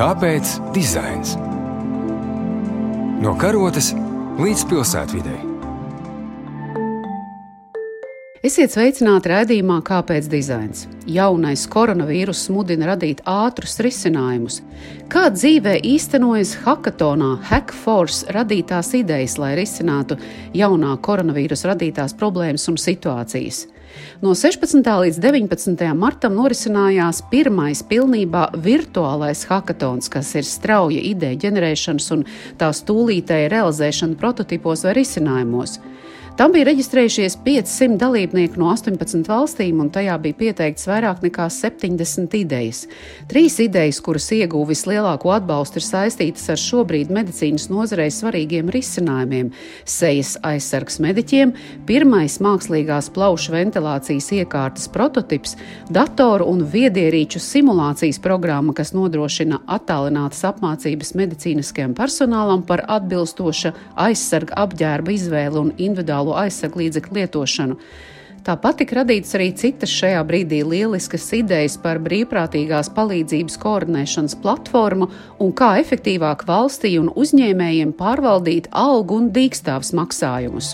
Kāpēc dizains? No karotes līdz pilsētvidai. Esiet sveicināti raidījumā, kāpēc dizains. Jaunais koronavīruss mudina radīt ātrus risinājumus. Kā dzīvē īstenojas hackathonā Hackforce radītās idejas, lai risinātu jaunā koronavīrusa radītās problēmas un situācijas? No 16. līdz 19. martam norisinājās pirmais pilnībā virtuālais hackathons, kas ir strauja ideja ģenerēšanas un tās tūlītēja realizēšana prototipos vai risinājumos. Tam bija reģistrējušies 500 dalībnieki no 18 valstīm, un tajā bija pieteikts vairāk nekā 70 idejas. Trīs idejas, kuras ieguva vislielāko atbalstu, ir saistītas ar šobrīd medicīnas nozarei svarīgiem risinājumiem - sejas aizsargs mediķiem, pirmais mākslīgās plaušu ventilācijas iekārtas prototips, datoru un viedierīču simulācijas programma, kas nodrošina attālinātas apmācības medicīniskajam personālam par atbilstoša aizsarga apģērba izvēli un individuālo individuālo aizsargu līdzekļu lietošanu. Tāpat tika radītas arī citas šajā brīdī lieliskas idejas par brīvprātīgās palīdzības koordinēšanas platformu un kā efektīvāk valstī un uzņēmējiem pārvaldīt algu un dīkstāvs maksājumus.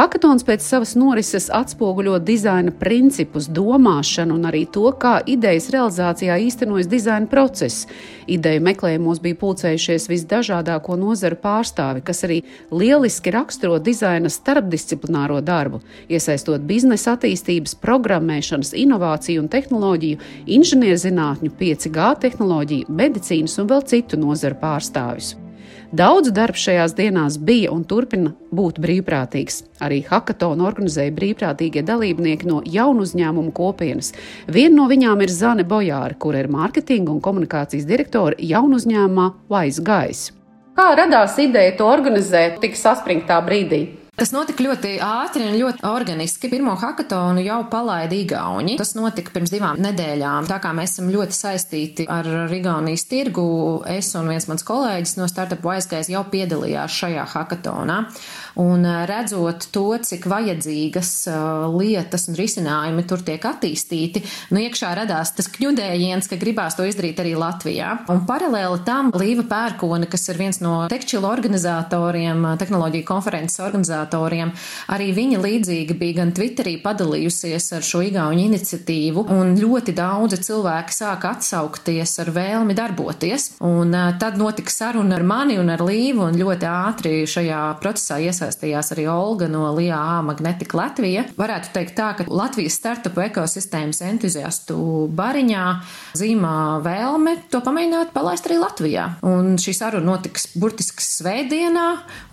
Hackathons pēc savas norises atspoguļo dizaina principus, domāšanu un arī to, kā idejas realizācijā īstenojas dizaina process. Ideju meklējumos bija pulcējušies visdažādāko nozaru pārstāvi, kas arī lieliski raksturo dizaina starpdisciplināro darbu, iesaistot biznesa attīstības, programmēšanas, inovāciju un tehnoloģiju, inženierzinātņu, 5G tehnoloģiju, medicīnas un vēl citu nozaru pārstāvjus. Daudz darbs šajās dienās bija un turpina būt brīvprātīgs. Arī hackathonu organizēja brīvprātīgie dalībnieki no jaunu uzņēmumu kopienas. Viena no viņām ir Zane Bojāra, kur ir mārketinga un komunikācijas direktore jaunu uzņēmumā Wise Guys. Kā radās ideja to organizēt tik saspringtā brīdī? Tas notika ļoti ātri un ļoti organiski. Pirmo hackathonu jau palaida Igauni. Tas notika pirms divām nedēļām. Tā kā mēs esam ļoti saistīti ar Igaunijas tirgu, es un viens mans kolēģis no Startup Wiseguys jau piedalījās šajā hackathonā. Un redzot to, cik vajadzīgas lietas un risinājumi tur tiek attīstīti, nu iekšā radās tas kņudējiens, ka gribās to izdarīt arī Latvijā. Un paralēli tam Līva Pērkone, kas ir viens no tekstilu organizatoriem, tehnoloģiju konferences organizatoriem. Arī viņa līdzīgi bija gan Twitterī padalījusies ar šo igauņu iniciatīvu, un ļoti daudzi cilvēki sāka atsaukties ar vēlmi darboties. Un tad notika saruna ar mani un ar Līvu, un ļoti ātri šajā procesā iesaistījās arī Olga no LIA Magnetika Latvija. Varētu teikt tā, ka Latvijas startupu ekosistēmas entuziastu bariņā zīmā vēlme to pamēģināt palaist arī Latvijā. Un šī saruna notiks burtiski svētdienā,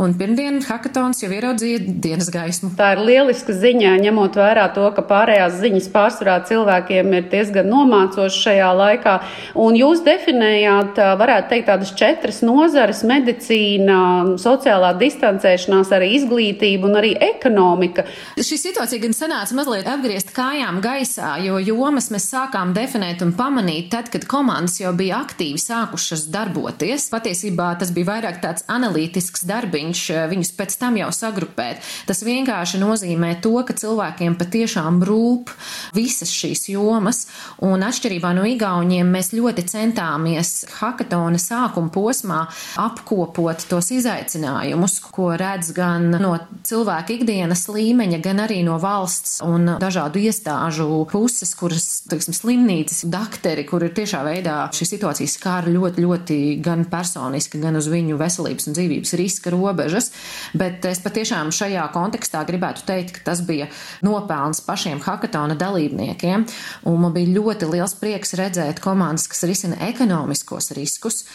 un pirmdien hackathons jau ieraudzīja dienas gaismu. Tā ir lieliska ziņa, ņemot vērā to, ka pārējās ziņas pārsvarā cilvēkiem ir diezgan nomācošas šajā laikā. Un jūs definējāt, varētu teikt, tādas četras nozares - medicīna, sociālā distancēšanās, arī izglītība un arī ekonomika. Šī situācija gan sanāca mazliet apgriezt kājām gaisā, jo jomas mēs sākām definēt un pamanīt tad, kad komandas jau bija aktīvi sākušas darboties. Patiesībā tas bija vairāk tāds analītisks darbiņš, viņus pēc tam jau sagrupēt grupēt. Tas vienkārši nozīmē to, ka cilvēkiem patiešām rūp visas šīs jomas, un atšķirībā no igauņiem mēs ļoti centāmies hackathona sākuma posmā apkopot tos izaicinājumus, ko redz gan no cilvēka ikdienas līmeņa, gan arī no valsts un dažādu iestāžu puses, kuras, teiksim, slimnīcas, dakteri, kur ir tiešā veidā šī situācija skāra ļoti, ļoti gan personiski, gan uz viņu veselības un dzīvības riska robežas, bet es patiešām tiešām šajā kontekstā gribētu teikt, ka tas bija nopelns pašiem hackathona dalībniekiem, un man bija ļoti liels prieks redzēt komandas, kas risina ekonomiskos riskus,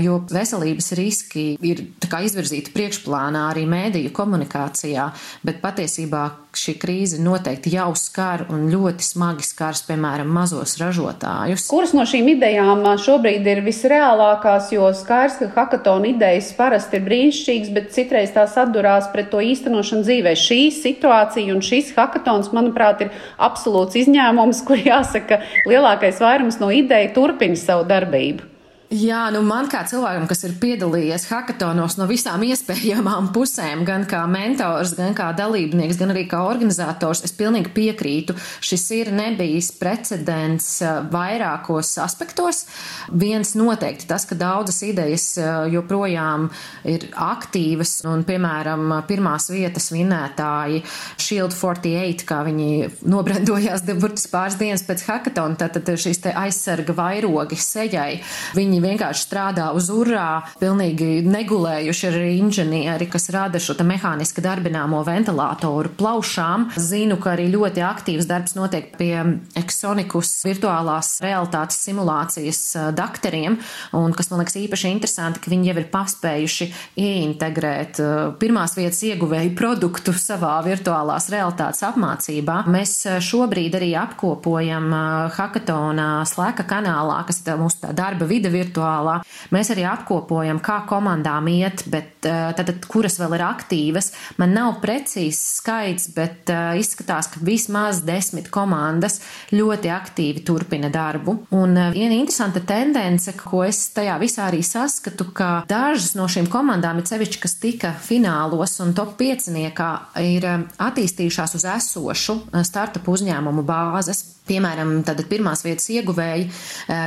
jo veselības riski ir izvirzīti priekšplānā arī mēdīju komunikācijā, bet patiesībā šī krīze noteikti jau skar un ļoti smagi skars, piemēram, mazos ražotājus. Kuras no šīm idejām šobrīd ir visreālākās, jo skaidrs, ka hackathona idejas parasti ir brīnišķīgas, bet citreiz tās atdurās pret to īstenošanu dzīvē. Šī situācija un šis hackathons, manuprāt, ir absolūts izņēmums, kur jāsaka, lielākais vairums no ideja turpina savu darbību. Jā, nu man kā cilvēkam, kas ir piedalījies hackatonos no visām iespējamām pusēm, gan kā mentors, gan kā dalībnieks, gan arī kā organizators, es pilnīgi piekrītu. Šis ir nebijis precedents eh, vairākos aspektos. Viens noteikti tas, ka daudzas idejas eh, joprojām ir aktīvas, un, piemēram, pirmās vietas vinētāji Shield 48, kā viņi nobrendojās burtiski pāris dienas pēc hackatona, tātad šīs te aizsarga vairogi sejai. Viņi vienkārši strādā uz urā, pilnīgi negulējuši arī inženieri, kas rada šo mehāniski darbināmo ventilatoru plaušām. Zinu, ka arī ļoti aktīvs darbs notiek pie Exonikus virtuālās realitātes simulācijas dakteriem, un kas man liekas īpaši interesanti, ka viņi jau ir paspējuši ieintegrēt pirmās vietas ieguvēju produktu savā virtuālās realitātes apmācībā. Mēs šobrīd arī apkopojam hackathonā slēka kanālā, kas ir mūsu darba vide virtuālā. Mēs arī apkopojam, kā komandām iet, bet tātad, eh, kuras vēl ir aktīvas. Man nav precīzs skaits, bet uh, izskatās, ka vismaz desmit komandas ļoti aktīvi turpina darbu. Un uh, viena interesanta tendence, ko es tajā visā arī saskatu, ka dažas no šīm komandām, ir sevišķi, kas tika finālos un top pieciniekā, ir attīstījušās uz esošu startup uzņēmumu bāzes. Piemēram, tātad pirmās vietas ieguvēji,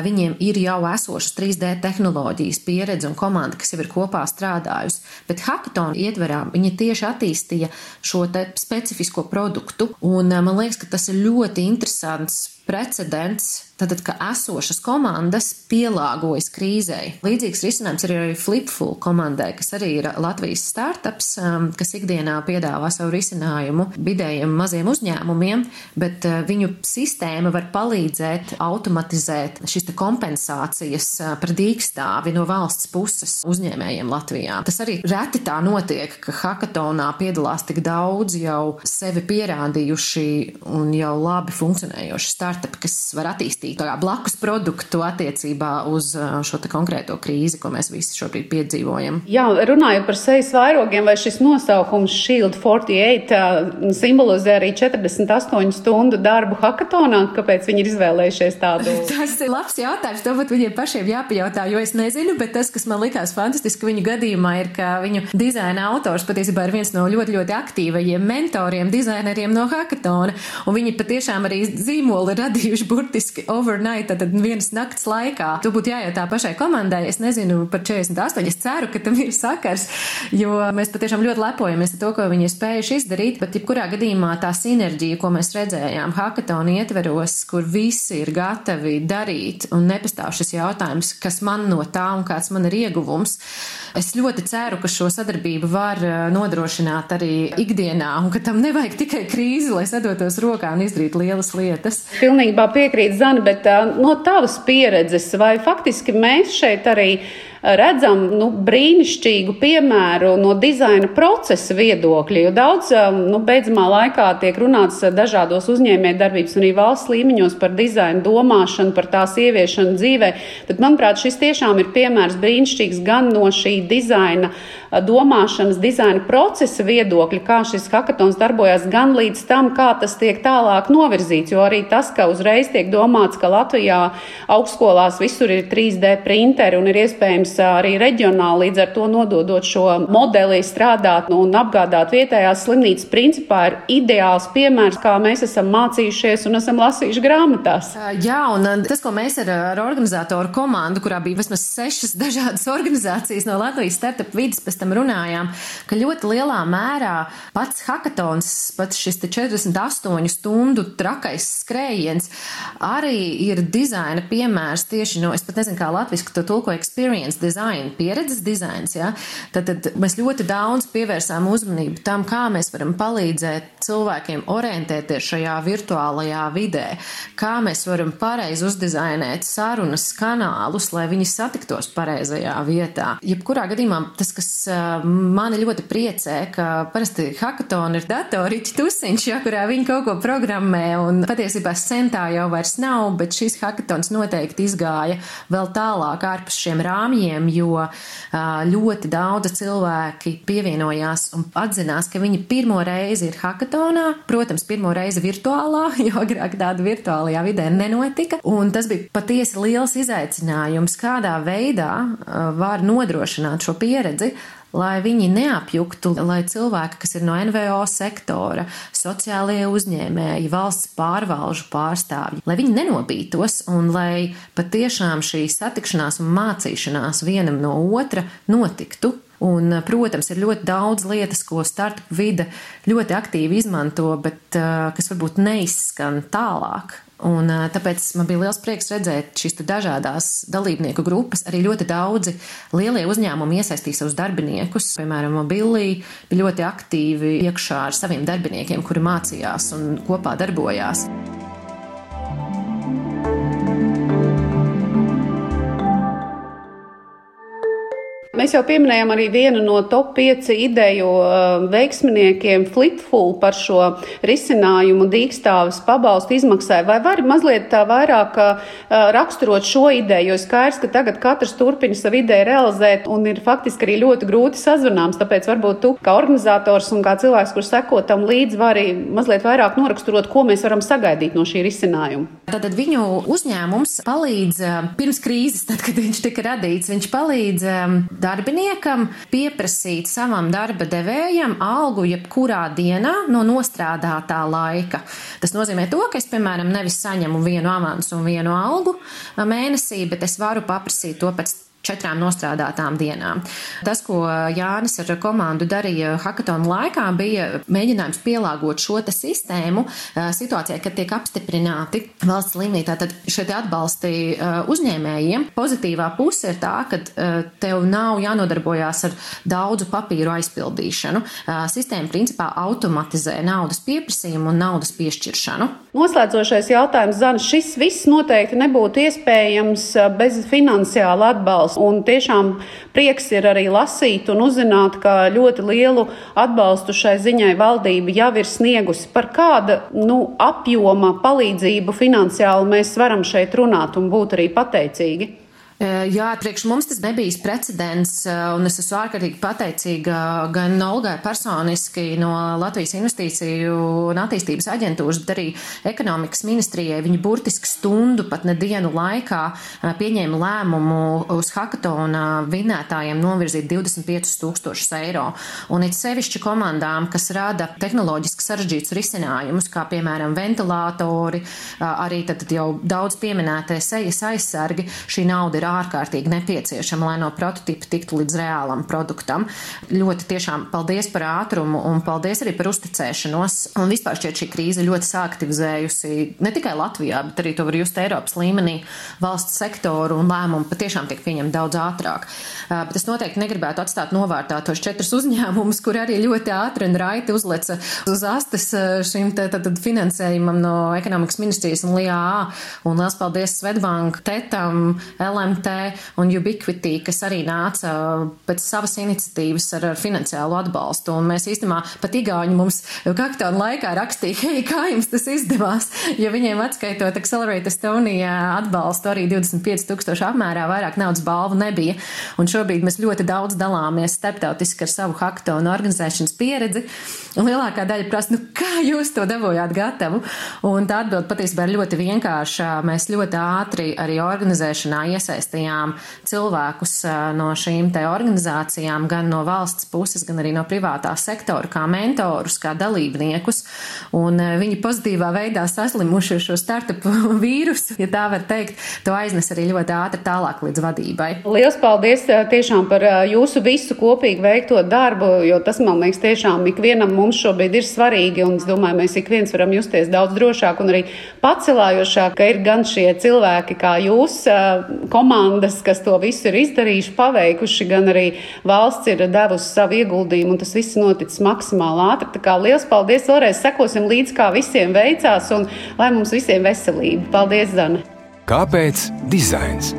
viņiem ir jau esošas 3D tehnoloģijas pieredze un komanda, kas jau ir kopā strādājusi. Bet hackathon ietverā viņi tieši attīstīja šo specifisko produktu, un man liekas, ka tas ir ļoti interesants precedents Tātad, ka esošas komandas pielāgojas krīzei. Līdzīgs risinājums ir arī Flipful komandai, kas arī ir Latvijas startups, um, kas ikdienā piedāvā savu risinājumu vidējiem maziem uzņēmumiem, bet uh, viņu sistēma var palīdzēt automatizēt šīs kompensācijas uh, par dīkstāvi no valsts puses uzņēmējiem Latvijā. Tas arī reti tā notiek, ka hackathonā piedalās tik daudz jau sevi pierādījuši un jau labi funkcionējoši startupi, kas var attīstīt blakus produktu attiecībā uz uh, šo konkrēto krīzi, ko mēs visi šobrīd piedzīvojam. Jā, runājot par sejas vairogiem, vai šis nosaukums Shield 48 uh, simbolizē arī 48 stundu darbu hackathonā? Kāpēc viņi ir izvēlējušies tādu? tas ir labs jautājums. To būtu viņiem pašiem jāpajautā, jo es nezinu, bet tas, kas man likās fantastiski viņu gadījumā, ir, ka viņu dizaina autors patiesībā ir viens no ļoti, ļoti aktīvajiem mentoriem, dizaineriem no hackathona, un viņi patiešām arī zīmoli radījuši burtiski overnight, tad vienas nakts laikā. Tu būtu jāiet tā pašai komandai. Es nezinu par 48. Es ceru, ka tam ir sakars, jo mēs patiešām ļoti lepojamies ar to, ko viņi ir spējuši izdarīt. Bet, jebkurā gadījumā, tā sinerģija, ko mēs redzējām hackathonu ietveros, kur visi ir gatavi darīt un nepastāv šis jautājums, kas man no tā un kāds man ir ieguvums. Es ļoti ceru, ka šo sadarbību var eh, nodrošināt arī ikdienā un ka tam nevajag tikai krīzi, lai sadotos rokā un izdarītu lielas lietas. Pilnībā piekrīt Zana, bet no tavas pieredzes, vai faktiski mēs šeit arī redzam nu, brīnišķīgu piemēru no dizaina procesa viedokļa. Jo daudz nu, beidzamā laikā tiek runāts dažādos uzņēmējdarbības un arī valsts līmeņos par dizainu domāšanu, par tās ieviešanu dzīvē. Bet, manuprāt, šis tiešām ir piemērs brīnišķīgs gan no šī dizaina domāšanas, dizaina procesa viedokļa, kā šis hackathons darbojas, gan līdz tam, kā tas tiek tālāk novirzīts. Jo arī tas, ka uzreiz tiek domāts, ka Latvijā augstskolās visur ir 3D printeri un ir iespējams arī reģionāli, līdz ar to nododot šo modeli, strādāt un apgādāt vietējās slimnīcas, principā ir ideāls piemērs, kā mēs esam mācījušies un esam lasījuši grāmatās. Jā, un tas, ko mēs ar, ar organizatoru komandu, kurā bija vismaz sešas dažādas organizācijas no Latvijas startup vidas, pēc tam runājām, ka ļoti lielā mērā pats hackathons, pats šis 48 stundu trakais skrējiens arī ir dizaina piemērs tieši no, es pat nezinu, kā latviski to tulko experience design, pieredzes dizains, ja, tad, tad mēs ļoti daudz pievērsām uzmanību tam, kā mēs varam palīdzēt cilvēkiem orientēties šajā virtuālajā vidē, kā mēs varam pareizi uzdizainēt sarunas kanālus, lai viņi satiktos pareizajā vietā. Jebkurā gadījumā tas, kas mani ļoti priecē, ka parasti hackathon ir datoriķi tusiņš, ja, kurā viņi kaut ko programmē, un patiesībā centā jau vairs nav, bet šis hackathons noteikti izgāja vēl tālāk ārpus šiem rāmjiem gājiem, jo ļoti daudzi cilvēki pievienojās un atzinās, ka viņi pirmo reizi ir hackathonā. Protams, pirmo reizi virtuālā, jo agrāk tāda virtuālajā vidē nenotika. Un tas bija patiesi liels izaicinājums, kādā veidā var nodrošināt šo pieredzi, lai viņi neapjuktu, lai cilvēki, kas ir no NVO sektora, sociālie uzņēmēji, valsts pārvalžu pārstāvji, lai viņi nenobītos un lai patiešām šī satikšanās un mācīšanās vienam no otra notiktu. Un, protams, ir ļoti daudz lietas, ko startup vide ļoti aktīvi izmanto, bet uh, kas varbūt neizskan tālāk Un, tāpēc man bija liels prieks redzēt šīs dažādas dalībnieku grupas. Arī ļoti daudzi lielie uzņēmumi iesaistīja savus darbiniekus. Piemēram, Mobilī bija ļoti aktīvi iekšā ar saviem darbiniekiem, kuri mācījās un kopā darbojās. Mēs jau pieminējām arī vienu no top 5 ideju uh, veiksminiekiem, Flipful, par šo risinājumu dīkstāvis pabalstu izmaksai. Vai vari mazliet tā vairāk uh, raksturot šo ideju, jo skaidrs, ka tagad katrs turpina savu ideju realizēt un ir faktiski arī ļoti grūti sazvanāms, tāpēc varbūt tu kā organizators un kā cilvēks, kurš seko tam līdzi, vari mazliet vairāk noraksturot, ko mēs varam sagaidīt no šī risinājuma. Tātad viņu uzņēmums palīdz uh, pirms krīzes, tad, kad viņš tika radīts, viņš palīdz um, darbiniekam pieprasīt savam darba devējam algu jebkurā dienā no nostrādātā laika. Tas nozīmē to, ka es, piemēram, nevis saņemu vienu avansu un vienu algu mēnesī, bet es varu paprasīt to pēc četrām nostrādātām dienām. Tas, ko Jānis ar komandu darīja hackathonu laikā, bija mēģinājums pielāgot šo sistēmu situācijai, kad tiek apstiprināti valsts līmenī. Tātad šeit atbalsti uzņēmējiem. Pozitīvā puse ir tā, ka tev nav jānodarbojās ar daudzu papīru aizpildīšanu. Sistēma principā automatizē naudas pieprasījumu un naudas piešķiršanu. Noslēdzošais jautājums, Zana, šis viss noteikti nebūtu iespējams bez finansiāla atbalsta. Un tiešām prieks ir arī lasīt un uzzināt, ka ļoti lielu atbalstu šai ziņai valdība jau ir sniegusi. Par kāda nu, apjoma palīdzību finansiāli mēs varam šeit runāt un būt arī pateicīgi? Jā, priekš mums tas nebija precedents, un es esmu ārkārtīgi pateicīga gan Olgai personiski no Latvijas investīciju un attīstības aģentūras, bet arī ekonomikas ministrijai. Viņi burtiski stundu, pat ne dienu laikā pieņēma lēmumu uz hackathona vinētājiem novirzīt 25 tūkstošus eiro. Un it sevišķi komandām, kas rada tehnoloģiski sarežģītus risinājumus, kā piemēram ventilatori, arī tad jau daudz pieminētie sejas aizsargi, šī nauda ir ārkārtīgi nepieciešama, lai no prototipa tiktu līdz reālam produktam. Ļoti tiešām paldies par ātrumu un paldies arī par uzticēšanos. Un vispār šķiet šī krīze ļoti sāktivizējusi ne tikai Latvijā, bet arī to var just Eiropas līmenī valsts sektoru un lēmumu patiešām tiek pieņemti daudz ātrāk. Bet es noteikti negribētu atstāt novārtā tos četrus uzņēmumus, kur arī ļoti ātri un raiti uzleca uz astes šim te, tad, tad finansējumam no ekonomikas ministrijas un LIA. Un liels paldies Svetbank, Tetam, LM TNT un Ubiquity, kas arī nāca pēc savas iniciatīvas ar, ar finansiālu atbalstu. Un mēs īstenībā pat igauņi mums kaktona laikā rakstīja, hei, kā jums tas izdevās, jo viņiem atskaitot Accelerate Estonia atbalstu arī 25 tūkstoši apmērā vairāk naudas balvu nebija. Un šobrīd mēs ļoti daudz dalāmies starptautiski ar savu haktonu organizēšanas pieredzi. Un lielākā daļa prasa, nu kā jūs to dabūjāt gatavu? Un tā atbild patiesībā ir ļoti vienkārša. Mēs ļoti ātri arī organizēšanā iesaistījāmies iesaistījām cilvēkus no šīm te organizācijām, gan no valsts puses, gan arī no privātā sektora, kā mentorus, kā dalībniekus. Un viņi pozitīvā veidā saslimuši šo startup vīrusu, ja tā var teikt, to aiznes arī ļoti ātri tālāk līdz vadībai. Lielas paldies tiešām par jūsu visu kopīgi veikto darbu, jo tas, man liekas, tiešām ikvienam mums šobrīd ir svarīgi, un es domāju, mēs ik viens varam justies daudz drošāk un arī pacelājošāk, ka ir gan šie cilvēki kā jūs, komanda, komandas, kas to visu ir izdarījuši, paveikuši, gan arī valsts ir devusi savu ieguldījumu, un tas viss noticis maksimāli ātri. Tā kā liels paldies vēlreiz, sekosim līdz, kā visiem veicās, un lai mums visiem veselība. Paldies, Zana! Kāpēc dizains?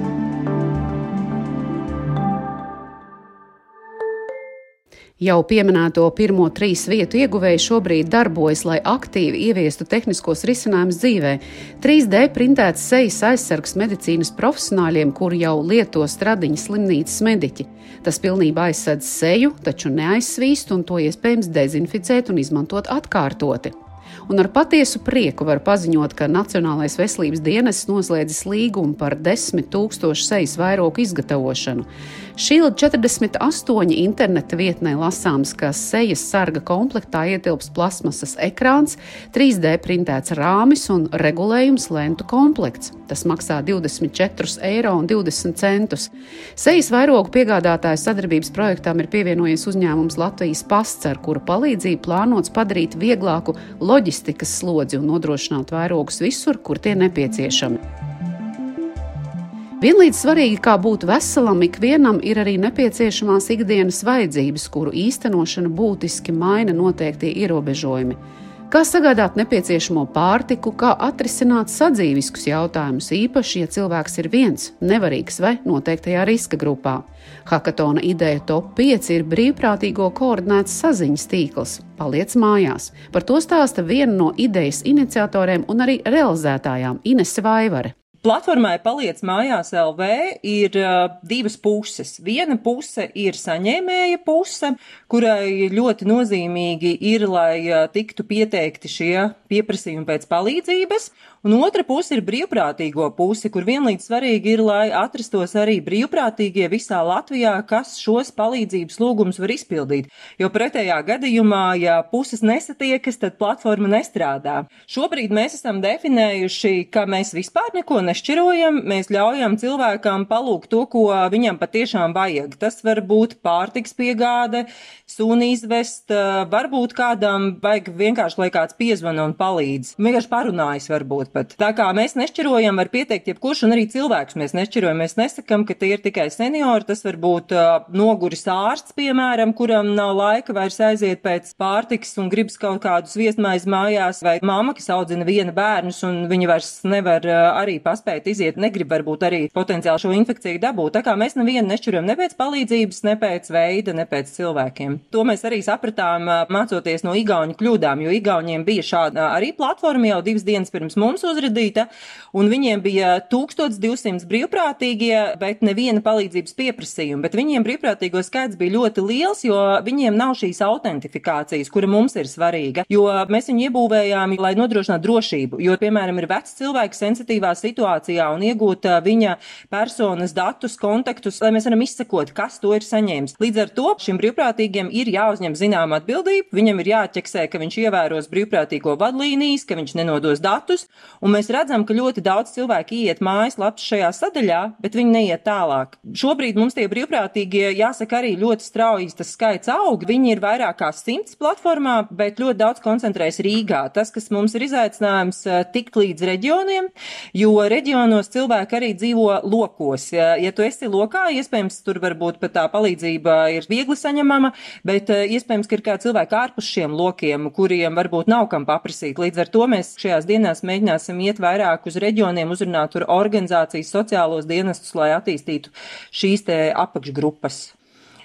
Jau pieminēto pirmo trīs vietu ieguvēji šobrīd darbojas, lai aktīvi ieviestu tehniskos risinājumus dzīvē. 3D printēts sejas aizsargs medicīnas profesionāļiem, kuri jau lieto stradiņa slimnīcas mediķi. Tas pilnībā aizsedz seju, taču neaizsvīst un to iespējams dezinficēt un izmantot atkārtoti un ar patiesu prieku var paziņot, ka Nacionālais veselības dienests noslēdzis līgumu par 10 000 sejas vairogu izgatavošanu. Shield 48 interneta vietnē lasāms, ka sejas sarga komplektā ietilps plasmasas ekrāns, 3D printēts rāmis un regulējums lentu komplekts. Tas maksā 24,20 eiro. Sejas vairogu piegādātāju sadarbības projektam ir pievienojies uzņēmums Latvijas pasts, ar kura palīdzību plānots padarīt vieglāku loģistikas slodzi un nodrošināt vairogus visur, kur tie nepieciešami. Vienlīdz svarīgi kā būt veselam, ikvienam ir arī nepieciešamās ikdienas vajadzības, kuru īstenošana būtiski maina noteiktie ierobežojumi. Kā sagādāt nepieciešamo pārtiku, kā atrisināt sadzīviskus jautājumus, īpaši, ja cilvēks ir viens, nevarīgs vai noteiktajā riska grupā. Hakatona ideja top 5 ir brīvprātīgo koordinēts saziņas tīkls. Paliec mājās. Par to stāsta viena no idejas iniciatoriem un arī realizētājām Inese Vaivare. Platformai paliec mājās LV ir uh, divas puses. Viena puse ir saņēmēja puse, kurai ļoti nozīmīgi ir, lai uh, tiktu pieteikti šie pieprasījumi pēc palīdzības, un otra puse ir brīvprātīgo puse, kur vienlīdz svarīgi ir, lai atrastos arī brīvprātīgie visā Latvijā, kas šos palīdzības lūgumus var izpildīt. Jo pretējā gadījumā, ja puses nesatiekas, tad platforma nestrādā. Šobrīd mēs esam definējuši, ka mēs vispār neko nešķirojam, mēs ļaujam cilvēkam palūgt to, ko viņam patiešām vajag. Tas var būt pārtiks piegāde, suni izvest, varbūt kādam vajag vienkārši, lai kāds piezvana un palīdz. Vienkārši parunājas varbūt pat. Tā kā mēs nešķirojam, var pieteikt jebkurš un arī cilvēks mēs nešķirojam. Mēs nesakam, ka tie ir tikai seniori, tas var būt uh, noguris ārsts, piemēram, kuram nav laika vairs aiziet pēc pārtiks un gribas kaut kādus viesmaiz mājās, vai mamma, kas audzina viena bērnus un viņa vairs nevar uh, arī paspēt iziet, negrib varbūt arī potenciāli šo infekciju dabūt. Tā kā mēs nevienu nešķirojam ne pēc palīdzības, ne pēc veida, ne pēc cilvēkiem. To mēs arī sapratām mācoties no igauņu kļūdām, jo igauniem bija šāda arī platforma jau divas dienas pirms mums uzradīta, un viņiem bija 1200 brīvprātīgie, bet neviena palīdzības pieprasījuma. Bet viņiem brīvprātīgo skaits bija ļoti liels, jo viņiem nav šīs autentifikācijas, kura mums ir svarīga. Jo mēs viņu iebūvējām, lai nodrošinātu drošību. Jo, piemēram, ir vecs cilvēks sensitīvā situācijā un iegūt viņa personas datus, kontaktus, lai mēs varam izsekot, kas to ir saņēmis. Līdz ar to šim brīvprātīgiem ir jāuzņem zināma atbildība, viņam ir jāķeksē, ka viņš ievēros brīvprātīgo vadlīnijas, ka viņš nenodos datus, un mēs redzam, ka ļoti daudz cilvēku iet mājaslapas šajā sadaļā, bet viņi neiet tālāk. Šobrīd mums tie brīvprātīgie, jāsaka, arī ļoti strauji tas skaits aug. Viņi ir vairāk kā simts platformā, bet ļoti daudz koncentrējas Rīgā. Tas, kas mums ir izaicinājums, eh, tikt līdz reģioniem, jo reģionos cilvēki arī dzīvo lokos. Ja, tu esi lokā, iespējams, tur varbūt pat tā palīdzība ir viegli saņemama, bet eh, iespējams, ka ir kā cilvēki ārpus šiem lokiem, kuriem varbūt nav kam paprasīt. Līdz ar to mēs šajās dienās mēģināsim iet vairāk uz reģioniem, uzrunāt tur organizācijas, sociālos dienestus, lai attīstītu šīs te apakšgrupas.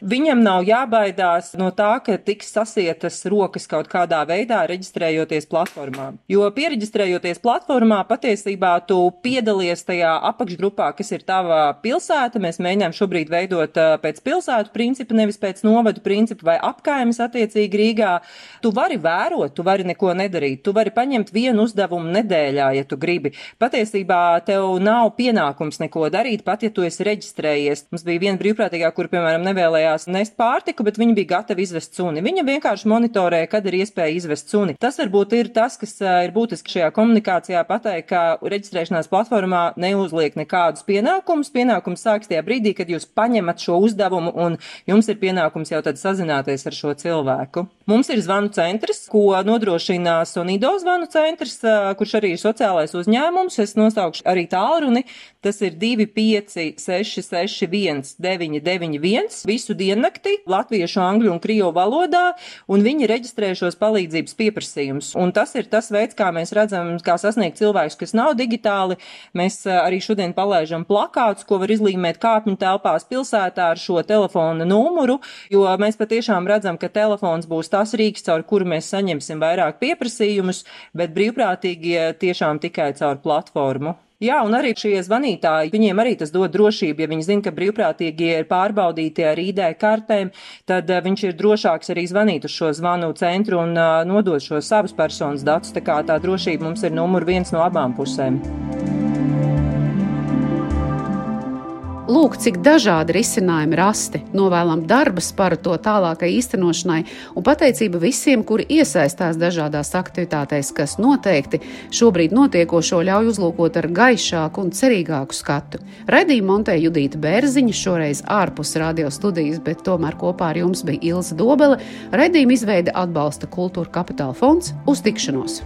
Viņam nav jābaidās no tā, ka tiks sasietas rokas kaut kādā veidā reģistrējoties platformā. Jo pieregistrējoties platformā, patiesībā tu piedalies tajā apakšgrupā, kas ir tava pilsēta. Mēs mēģinām šobrīd veidot pēc pilsētu principa, nevis pēc novadu principa vai apkaimes attiecīgi Rīgā. Tu vari vērot, tu vari neko nedarīt, tu vari paņemt vienu uzdevumu nedēļā, ja tu gribi. Patiesībā tev nav pienākums neko darīt, pat ja tu esi reģistrējies. Mums bija viena brīvprātīgā, kur, piemēram, nevēlējās nevēlējās nest pārtiku, bet viņi bija gatavi izvest suni. Viņa vienkārši monitorē, kad ir iespēja izvest suni. Tas varbūt ir tas, kas ir būtiski šajā komunikācijā pateikt, ka reģistrēšanās platformā neuzliek nekādus pienākumus. Pienākums sāks tajā brīdī, kad jūs paņemat šo uzdevumu un jums ir pienākums jau tad sazināties ar šo cilvēku. Mums ir zvanu centrs, ko nodrošina Sonido zvanu centrs, kurš arī ir sociālais uzņēmums. Es nosaukšu arī tālruni. Tas ir 25661 991 visu diennakti latviešu, angļu un krievu valodā, un viņi reģistrē šos palīdzības pieprasījumus. Un tas ir tas veids, kā mēs redzam, kā sasniegt cilvēkus, kas nav digitāli. Mēs arī šodien palaižam plakātus, ko var izlīmēt kāpņu telpās pilsētā ar šo telefona numuru, jo mēs patiešām redzam, ka telefons būs tas rīks, caur kuru mēs saņemsim vairāk pieprasījumus, bet brīvprātīgie tiešām tikai caur platformu. Jā, un arī šie zvanītāji, viņiem arī tas dod drošību, ja viņi zina, ka brīvprātīgie ir pārbaudīti ar ID kartēm, tad uh, viņš ir drošāks arī zvanīt uz šo zvanu centru un uh, nodot šos savus personas datus. Tā kā tā drošība mums ir numur viens no abām pusēm. Lūk, cik dažādi risinājumi rasti. Novēlam darba sparu to tālākai īstenošanai un pateicība visiem, kuri iesaistās dažādās aktivitātēs, kas noteikti šobrīd notiekošo ļauj uzlūkot ar gaišāku un cerīgāku skatu. Redīja montē Judīta Bērziņa, šoreiz ārpus radio studijas, bet tomēr kopā ar jums bija Ilza Dobele. Redījuma izveida atbalsta Kultūra Kapitāla fonds uz tikšanos!